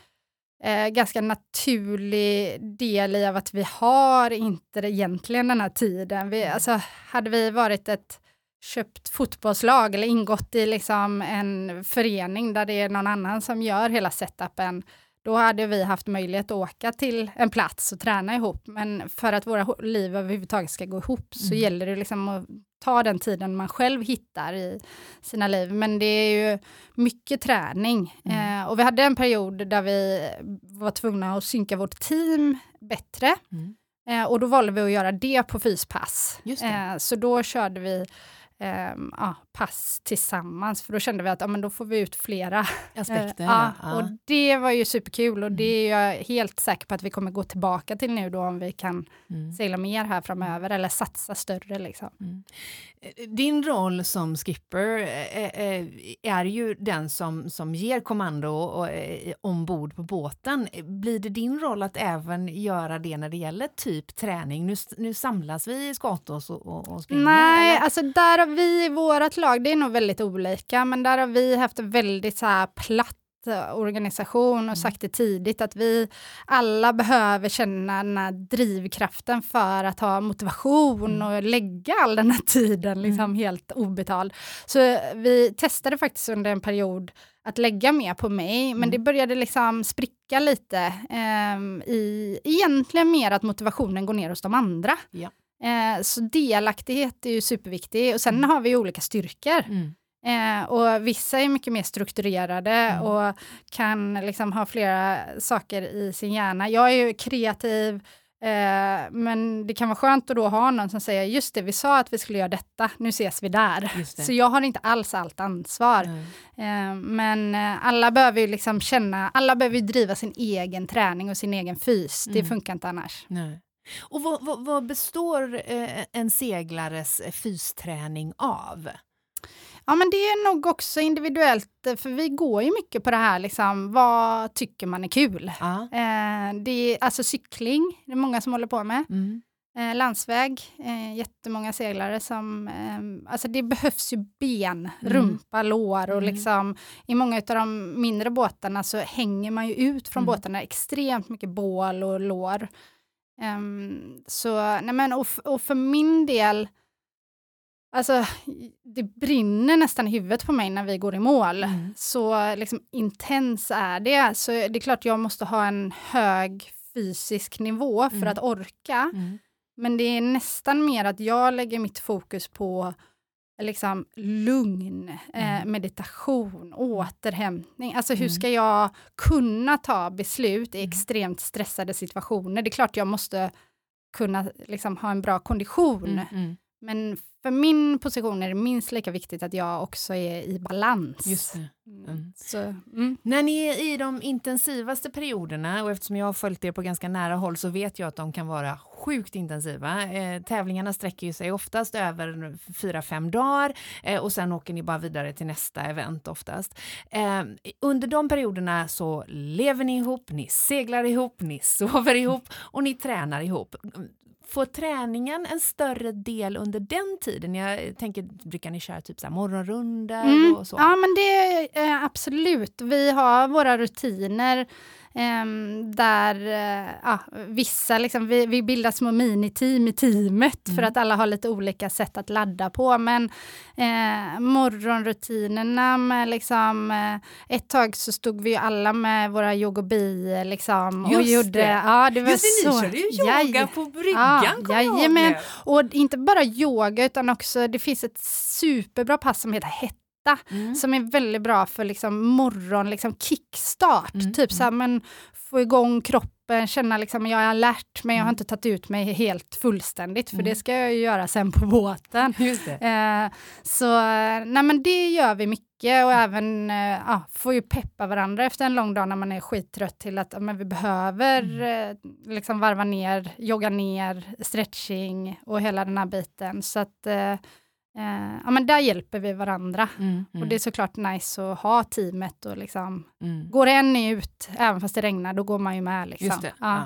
eh, ganska naturlig del i av att vi har inte egentligen den här tiden. Vi, alltså, hade vi varit ett köpt fotbollslag eller ingått i liksom en förening där det är någon annan som gör hela setupen, då hade vi haft möjlighet att åka till en plats och träna ihop. Men för att våra liv överhuvudtaget ska gå ihop så Mm. gäller det liksom att ta den tiden man själv hittar i sina liv. Men det är ju mycket träning. Mm. Eh, och vi hade en period där vi var tvungna att synka vårt team bättre. Mm. Eh, och då valde vi att göra det på fyspass. Eh, så då körde vi ehm, ja, pass tillsammans, för då kände vi att ja, men då får vi ut flera. Aspekter. Eh, ja. Och det var ju superkul och det är jag helt säker på att vi kommer gå tillbaka till nu då om vi kan Mm. segla mer här framöver eller satsa större. Liksom. Din roll som skipper eh, eh, är ju den som, som ger kommando och, eh, ombord på båten. Blir det din roll att även göra det när det gäller typ träning? Nu, nu samlas vi i Skatås och, och, och springer? Nej, eller? alltså där har vi i vårt lag, det är nog väldigt olika, men där har vi haft en väldigt så här platt eh, organisation och sagt det tidigt att vi alla behöver känna den här drivkraften för att ha motivation och lägga all den här tiden liksom helt obetald. Så vi testade faktiskt under en period att lägga mer på mig, men det började liksom spricka lite ehm, i egentligen mer att motivationen går ner hos de andra. Ja. Eh, så delaktighet är ju superviktig och sen har vi olika styrkor. Mm. Eh, och vissa är mycket mer strukturerade Mm. och kan liksom ha flera saker i sin hjärna. Jag är ju kreativ, eh, men det kan vara skönt att då ha någon som säger just det, vi sa att vi skulle göra detta, nu ses vi där. Det. Så jag har inte alls allt ansvar. Eh, men eh, alla behöver ju liksom känna, alla behöver ju driva sin egen träning och sin egen fys. Det Mm. funkar inte annars. Nej. Och vad, vad, vad består eh, en seglares eh, fysträning av? Ja, men det är nog också individuellt, eh, för vi går ju mycket på det här, liksom, vad tycker man är kul? Ja. Eh, det är alltså cykling, det är många som håller på med. Mm. Eh, landsväg, eh, jättemånga seglare som... Eh, alltså det behövs ju ben, Mm. rumpa, lår och Mm. liksom i många av de mindre båtarna så hänger man ju ut från Mm. båtarna extremt mycket bål och lår. Ehm, så, nej men och, och för min del, alltså det brinner nästan i huvudet på mig när vi går i mål. Mm. Så liksom intens är det. Så det är klart jag måste ha en hög fysisk nivå för Mm. att orka. Mm. Men det är nästan mer att jag lägger mitt fokus på liksom lugn, eh, Mm. meditation, återhämtning. Alltså hur Mm. ska jag kunna ta beslut i Mm. extremt stressade situationer? Det är klart jag måste kunna liksom, ha en bra kondition. Mm. Men för min position är det minst lika viktigt att jag också är i balans. Just. Mm. Mm. Så, mm. När ni är i de intensivaste perioderna och eftersom jag har följt er på ganska nära håll så vet jag att de kan vara sjukt intensiva. Eh, tävlingarna sträcker ju sig oftast över fyra fem dagar eh, och sen åker ni bara vidare till nästa event oftast. Eh, under de perioderna så lever ni ihop, ni seglar ihop, ni sover ihop och ni tränar ihop. Får träningen en större del under den tiden? Jag tänker, brukar ni köra typ så här morgonrundor Mm. och så? Ja, men det är eh, absolut. Vi har våra rutiner där eh, ja, vissa, liksom, vi, vi bildar små miniteam i teamet för Mm. att alla har lite olika sätt att ladda på. Men eh, morgonrutinerna med liksom, eh, ett tag så stod vi ju alla med våra yogobi liksom, och Just gjorde, det. ja det var Just det, ni så, körde ju yoga Jaj. på bryggan Ja, kommer jag ihåg. Och inte bara yoga utan också, det finns ett superbra pass som heter hetta Mm. som är väldigt bra för liksom morgon, liksom kickstart. Mm, Typ så här, men få igång kroppen, känna liksom jag är alert men jag har Mm. inte tagit ut mig helt fullständigt för Mm. det ska jag ju göra sen på båten. Just det. Eh, så eh, nej men det gör vi mycket och även eh, får ju peppa varandra efter en lång dag när man är skittrött till att men vi behöver Mm. eh, liksom varva ner, jogga ner, stretching och hela den här biten. Så att eh, ja, men där hjälper vi varandra. Mm, mm, Och det är såklart nice att ha teamet och liksom, mm. går en ut, även fast det regnar, då går man ju med. Liksom. Just det. Ja. Ja.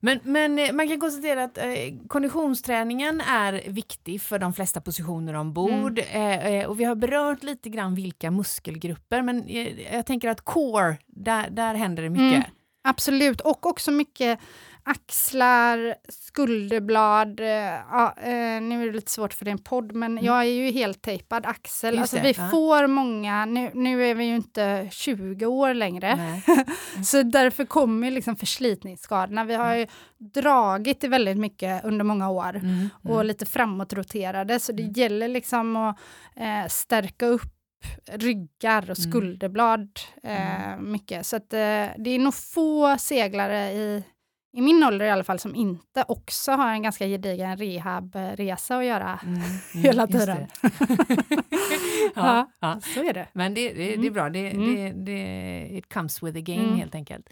Men, men eh, man kan konstatera att eh, konditionsträningen är viktig för de flesta positioner ombord. Eh, eh, och vi har berört lite grann vilka muskelgrupper, men eh, jag tänker att core, där, där händer det mycket. Mm. Absolut, och också mycket axlar, skulderblad. eh, Ja, eh, nu är det lite svårt för det är en podd, men jag är ju helt tejpad axel. Mm. Just Alltså, vi får många, nu, nu är vi ju inte 20 år längre, Nej. så därför kommer liksom förslitningsskadorna. Vi har ju dragit det väldigt mycket under många år Mm, och mm. lite framåtroterade, så det gäller liksom att eh, stärka upp ryggar och Mm. skulderblad eh, mycket. Så att, eh, det är nog få seglare i, i min ålder i alla fall, som inte också har en ganska gedigen rehabresa att göra mm, mm, hela tiden. ja, ja, så är det. Men det, det, det är mm. bra, det, mm. det, det, it comes with the game mm. helt enkelt.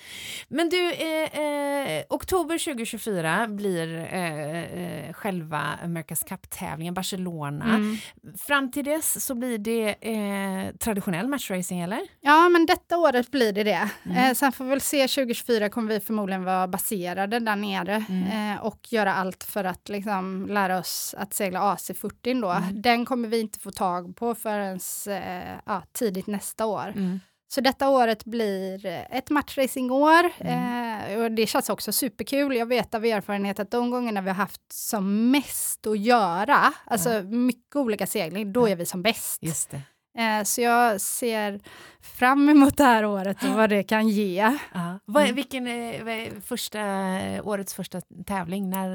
Men du, eh, eh, oktober 2024 blir eh, eh, själva America's Cup-tävlingen, Barcelona. Mm. Fram till dess så blir det eh, traditionell matchracing, eller? Ja, men detta året blir det det. Mm. sen får vi väl se, 2024 kommer vi förmodligen vara baserade där nere mm. och göra allt för att liksom lära oss att segla AC40 då. Mm. Den kommer vi inte få tag på förrän ja, tidigt nästa år. Mm. Så detta året blir ett matchracingår mm. eh, och det känns också superkul. Jag vet av erfarenhet att de gångerna vi har haft som mest att göra, alltså mycket olika segling, då är vi som bäst. Just det. Eh, så jag ser fram emot det här året och vad det kan ge. Ja. Vad, mm. vilken är första, årets första tävling? När,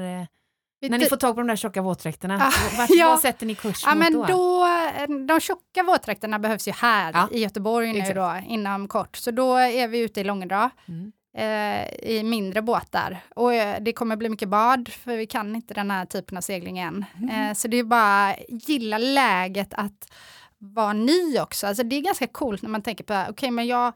när ni får tag på de där tjocka våtdräkterna, ah, vart, ja. vad sätter ni kurs ja, mot men då? De tjocka våtdräkterna behövs ju här ja. i Göteborg nu då, inom kort. Så då är vi ute i Långedra. Mm. Eh, i mindre båtar. Och eh, det kommer bli mycket bad, för vi kan inte den här typen av segling än. Mm. Eh, så det är bara gilla läget att vara ny också. Alltså det är ganska coolt när man tänker på, okej okay, men jag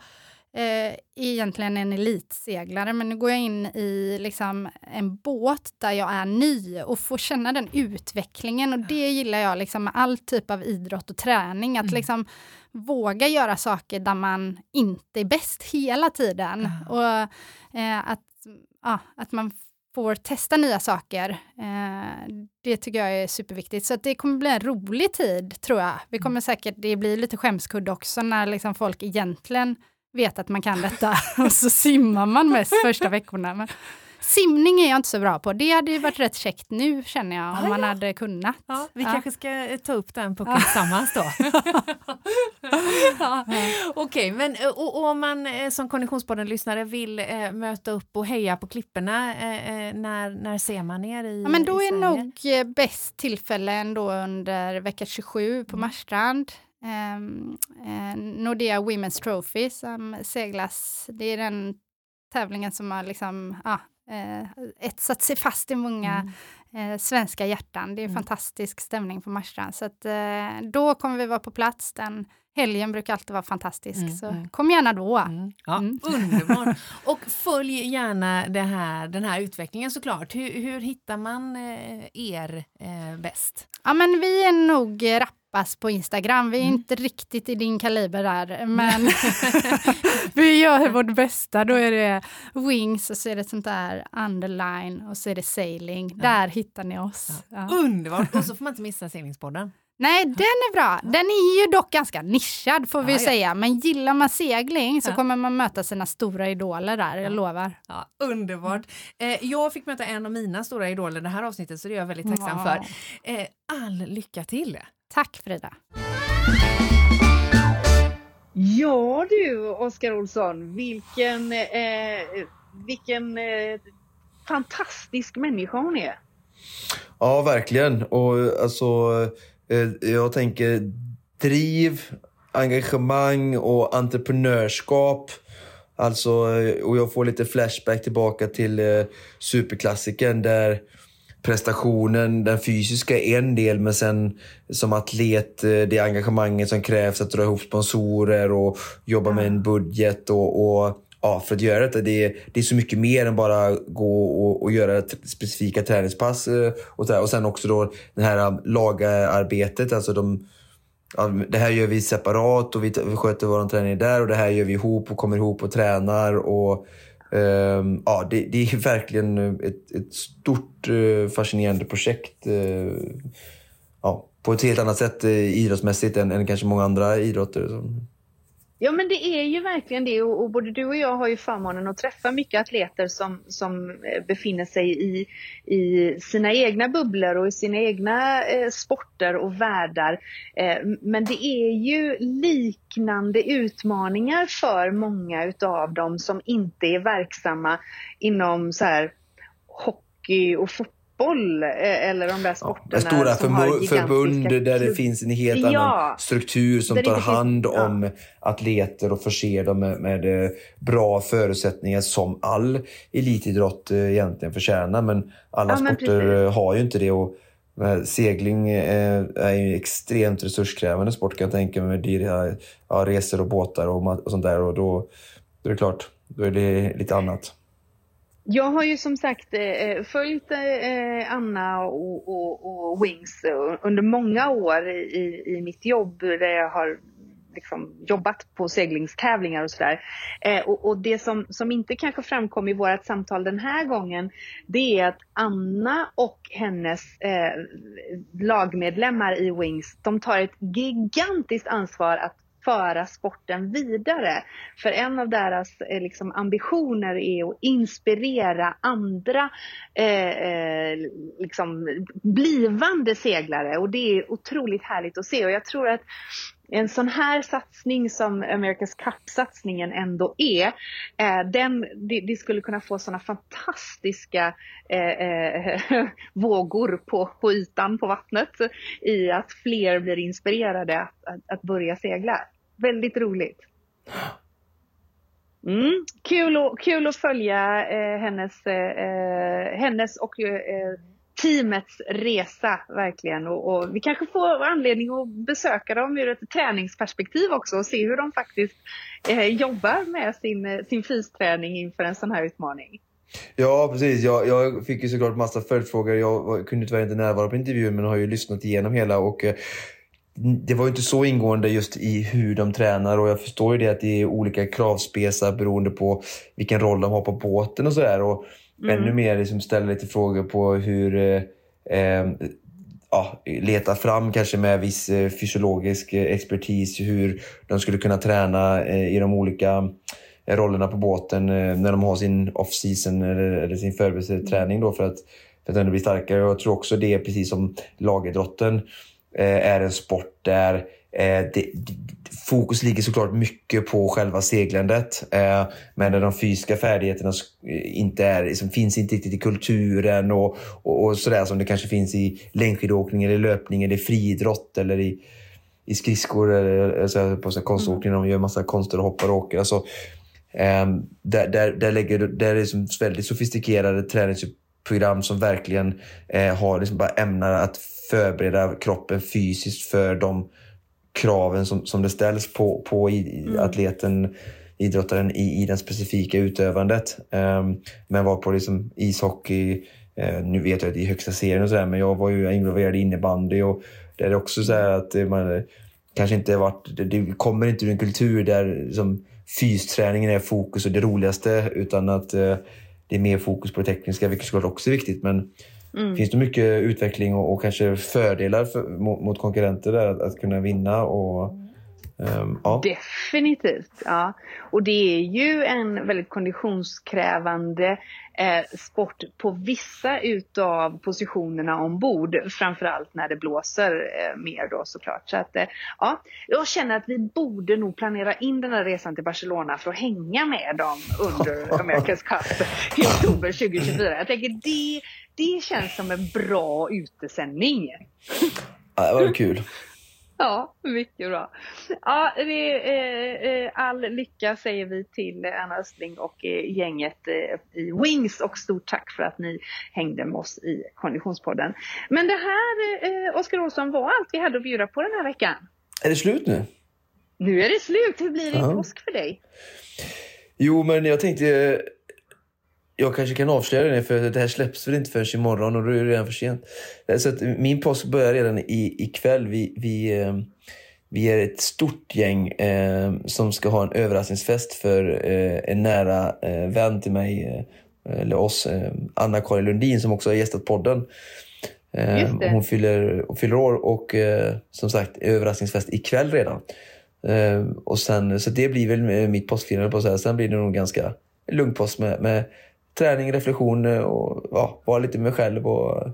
eh, egentligen en elitseglare, men nu går jag in i liksom en båt där jag är ny och får känna den utvecklingen och det gillar jag liksom med all typ av idrott och träning, att mm. liksom våga göra saker där man inte är bäst hela tiden. Mm. Och eh, att, ja, att man får testa nya saker. Eh, det tycker jag är superviktigt. Så det kommer bli en rolig tid, tror jag. Vi kommer säkert, det blir lite skämskudde också när liksom folk egentligen vet att man kan detta och så simmar man mest första veckorna. Men simning är jag inte så bra på. Det hade ju varit rätt käckt nu känner jag, om ah, man ja. hade kunnat. Ja, vi ja. kanske ska eh, ta upp den pucken tillsammans då. ja. Okej, okay, men eh, och, och, om man eh, som Konditionspodden-lyssnare vill eh, möta upp och heja på klipporna, eh, när, när ser man er i men Då är nog bäst tillfälle ändå under vecka 27 på mm. Marstrand. Um, uh, Nordea Women's Trophy som seglas. Det är den tävlingen som har liksom, ah, uh, etsat sig fast i många mm. uh, svenska hjärtan. Det är mm. fantastisk stämning på Marstrand. Så att, uh, då kommer vi vara på plats. Den helgen brukar alltid vara fantastisk, mm. så mm. kom gärna då. Mm. Ja, mm. Underbart! Och följ gärna här, den här utvecklingen såklart. Hur, hur hittar man er bäst? Ja, men vi är nog rappa hoppas på Instagram. Vi är mm. inte riktigt i din kaliber där, men vi gör vårt bästa. Då är det wings och så är det sånt där underline och så är det sailing. Ja. Där hittar ni oss. Ja. Ja. Underbart! Och så får man inte missa seglingspodden. Nej, den är bra. Den är ju dock ganska nischad får vi ja, säga. Men gillar man segling så ja. kommer man möta sina stora idoler där, jag lovar. Ja, underbart. Eh, jag fick möta en av mina stora idoler det här avsnittet så det är jag väldigt tacksam för. Eh, all lycka till! Tack Frida! Ja du Oskar Olsson, vilken, eh, vilken eh, fantastisk människa hon är. Ja, verkligen. Och alltså, jag tänker driv, engagemang och entreprenörskap. Alltså, eh, och jag får lite flashback tillbaka till eh, superklassikern där prestationen, den fysiska är en del, men sen som atlet, eh, det engagemanget som krävs att dra ihop sponsorer och jobba med en budget och, och ja, för att göra detta. Det är, det är så mycket mer än bara gå och, och göra specifika träningspass. Eh, och, så och sen också då det här um, lagarbetet. Alltså de, ja, det här gör vi separat och vi, vi sköter vår träning där och det här gör vi ihop och kommer ihop och tränar. och Um, ja, det, det, är verkligen ett, ett stort eh, fascinerande projekt. Eh, ja, på ett helt annat sätt eh, idrottsmässigt än, än kanske många andra idrotter. Ja men det är ju verkligen det och, och, både du och jag har ju förmånen att träffa mycket atleter som, som eh, befinner sig i, i sina egna bubblor och i sina egna eh, sporter och världar. Eh, men det är ju liknande utmaningar för många utav dem som inte är verksamma inom så här, hockey och fotboll fotboll eh, eller de där sporterna Stora som har förbu- förbund där det finns en helt Ja. annan struktur som tar finns- hand ja. om atleter och förser dem med, med eh, bra förutsättningar som all elitidrott eh, egentligen förtjänar. Men alla Ja, men sporter eh, har ju inte det. Och segling är ju extremt resurskrävande sport kan jag tänka mig med dyra ja, resor och båtar och, och sånt där. Och då, då är det klart, då är det lite annat. Jag har ju som sagt eh, eh, följt eh, Anna och, och, och Wings eh, under många år i, i mitt jobb där jag har liksom jobbat på seglingstävlingar och sådär. Eh, och, och det som, som inte kanske framkom i vårt samtal den här gången det är att Anna och hennes eh, lagmedlemmar i Wings de tar ett gigantiskt ansvar att föra sporten vidare. För en av deras eh, liksom, ambitioner är att inspirera andra eh, eh, liksom, blivande seglare och det är otroligt härligt att se och jag tror att en sån här satsning som America's Cup-satsningen ändå är, eh, den, det, det skulle kunna få såna fantastiska eh, eh, vågor på, på ytan på vattnet i att fler blir inspirerade att, att, att börja segla. Väldigt roligt. Mm. Kul, att, kul att följa eh, hennes, eh, eh, hennes och eh, teamets resa verkligen. Och, och vi kanske får anledning att besöka dem ur ett träningsperspektiv också och se hur de faktiskt eh, jobbar med sin, eh, sin fysträning inför en sån här utmaning. Ja, precis. Jag, jag fick ju såklart massa följdfrågor. Jag var, kunde tyvärr inte närvara på intervjun men har ju lyssnat igenom hela. och eh, det var ju inte så ingående just i hur de tränar och jag förstår ju det att det är olika kravspesar beroende på vilken roll de har på båten och sådär. Och ännu mer liksom ställa lite frågor på hur eh, eh, ja, leta fram kanske med viss eh, fysiologisk eh, expertis hur de skulle kunna träna i de olika rollerna på båten när de har sin off-season eller, sin förberedelseträning då för att, för att ändå bli starkare. Jag tror också det är precis som lagidrotten är en sport där eh, det, fokus ligger såklart mycket på själva seglandet. Eh, men där de fysiska färdigheterna inte är, liksom, finns inte riktigt i kulturen och, och, och sådär som det kanske finns i längdskidåkning eller löpning eller friidrott eller i, i skridskor eller alltså, på så här konståkning. De gör massa konster och hoppar och åker. Alltså, ehm, där, där, där, lägger, där är det liksom väldigt sofistikerade träningsprogram som verkligen eh, har liksom bara ämnar att förbereda kroppen fysiskt för de kraven som, som det ställs på, på i, atleten, idrottaren i, i den specifika utövandet. Um, men var på liksom ishockey, eh, nu vet jag att det är högsta serien och sådär, men jag var ju involverad i innebandy och där är det också så här att eh, man eh, kanske inte varit, det, det kommer inte ur en kultur där liksom, fysträningen är fokus och det roligaste utan att eh, det är mer fokus på det tekniska, vilket såklart också är viktigt. Men finns det mycket utveckling och, och kanske fördelar för, mot, mot konkurrenter där att, att kunna vinna och ehm, ja. Definitivt. Ja. Och det är ju en väldigt konditionskrävande eh, sport på vissa utav positionerna ombord. Framförallt när det blåser eh, mer då såklart. Så att, eh, ja, jag känner att vi borde nog planera in den här resan till Barcelona för att hänga med dem under America's Cup i oktober 2024. Jag tänker det, det känns som en bra utesändning. Ja, det var kul. Ja, mycket bra. Ja, det, eh, eh, all lycka säger vi till Anna Östling och eh, gänget eh, i Wings och stort tack för att ni hängde med oss i Konditionspodden. Men det här, eh, Oskar Olsson, var allt vi hade att bjuda på den här veckan. Är det slut nu? Nu är det slut. Hur blir det i påsk för dig? Jo, men jag tänkte... Jag kanske kan avslöja det för det här släpps väl inte förrän imorgon och då är det redan för sent. Så att min påsk börjar redan i, ikväll. Vi, vi, eh, vi är ett stort gäng eh, som ska ha en överraskningsfest för eh, en nära eh, vän till mig, eh, eller oss, eh, Anna-Karin Lundin som också har gästat podden. Hon, fyller, hon fyller år och som sagt överraskningsfest ikväll redan. Och sen, så det blir väl mitt påskfirande på så här. Sen blir det nog ganska lugn påsk med, med träning, reflektion eh, och ja, vara lite med mig själv och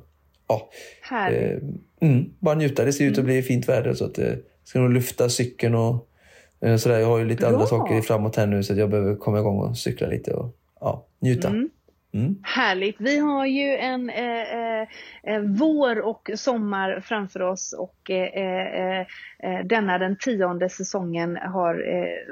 ja, eh, mm, bara njuta. Det ser ut att bli fint väder så att eh, ska nog lyfta cykeln och eh, sådär. Jag har ju lite Bra. andra saker framåt här nu så att jag behöver komma igång och cykla lite och ja, njuta. Mm. Mm. Härligt. Vi har ju en eh, eh, eh, vår och sommar framför oss och eh, eh, eh denna den tionde säsongen har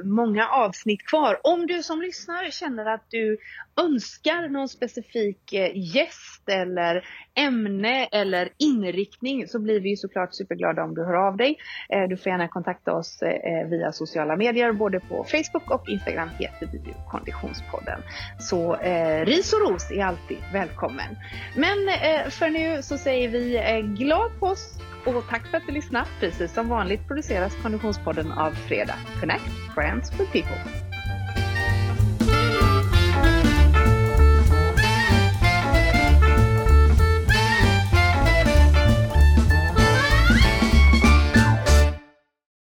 många avsnitt kvar. Om du som lyssnar känner att du önskar någon specifik gäst eller ämne eller inriktning så blir vi såklart superglada om du hör av dig. Du får gärna kontakta oss via sociala medier, både på Facebook och Instagram heter vi ju Konditionspodden. Så ris och ros är alltid välkommen. Men eh, för nu så säger vi eh, glad påsk och tack för att du lyssnat. Precis som vanligt produceras Konditionspodden av Fredag. Connect Friends with People.